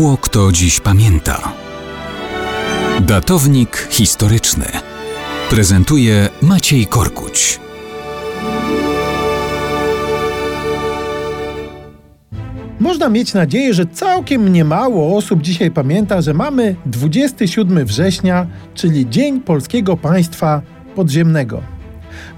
Mało kto dziś pamięta. Datownik historyczny prezentuje Maciej Korkuć. Można mieć nadzieję, że całkiem niemało osób dzisiaj pamięta, że mamy 27 września, czyli Dzień Polskiego Państwa Podziemnego.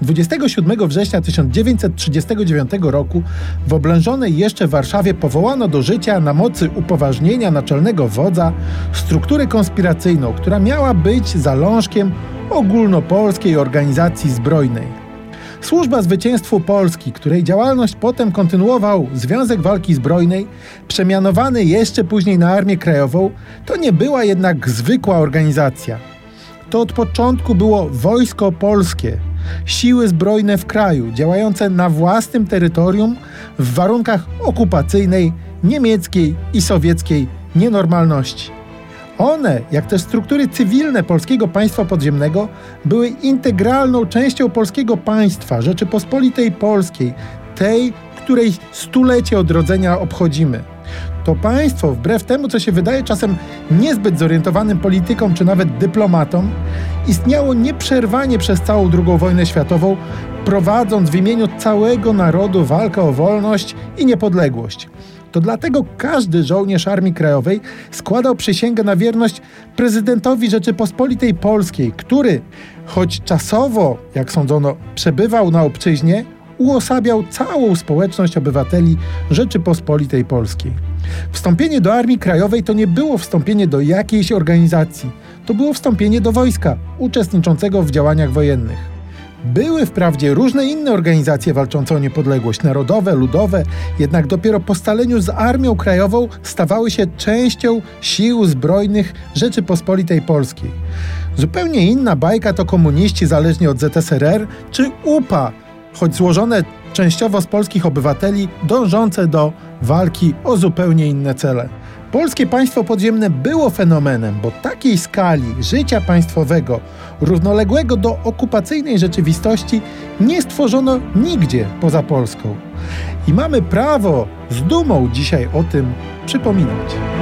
27 września 1939 roku w oblężonej jeszcze Warszawie powołano do życia na mocy upoważnienia naczelnego wodza strukturę konspiracyjną, która miała być zalążkiem ogólnopolskiej organizacji zbrojnej. Służba Zwycięstwu Polski, której działalność potem kontynuował Związek Walki Zbrojnej, przemianowany jeszcze później na Armię Krajową, to nie była jednak zwykła organizacja. To od początku było Wojsko Polskie, siły zbrojne w kraju, działające na własnym terytorium w warunkach okupacyjnej, niemieckiej i sowieckiej nienormalności. One, jak też struktury cywilne polskiego państwa podziemnego, były integralną częścią polskiego państwa, Rzeczypospolitej Polskiej, tej, której stulecie odrodzenia obchodzimy. To państwo, wbrew temu, co się wydaje czasem niezbyt zorientowanym politykom czy nawet dyplomatom, istniało nieprzerwanie przez całą II wojnę światową, prowadząc w imieniu całego narodu walkę o wolność i niepodległość. To dlatego każdy żołnierz Armii Krajowej składał przysięgę na wierność prezydentowi Rzeczypospolitej Polskiej, który, choć czasowo, jak sądzono, przebywał na obczyźnie, uosabiał całą społeczność obywateli Rzeczypospolitej Polskiej. Wstąpienie do Armii Krajowej to nie było wstąpienie do jakiejś organizacji, to było wstąpienie do wojska uczestniczącego w działaniach wojennych. Były wprawdzie różne inne organizacje walczące o niepodległość, narodowe, ludowe, jednak dopiero po staleniu z Armią Krajową stawały się częścią sił zbrojnych Rzeczypospolitej Polskiej. Zupełnie inna bajka to komuniści zależni od ZSRR czy UPA, choć złożone częściowo z polskich obywateli dążące do walki o zupełnie inne cele. Polskie państwo podziemne było fenomenem, bo takiej skali życia państwowego, równoległego do okupacyjnej rzeczywistości, nie stworzono nigdzie poza Polską. I mamy prawo z dumą dzisiaj o tym przypominać.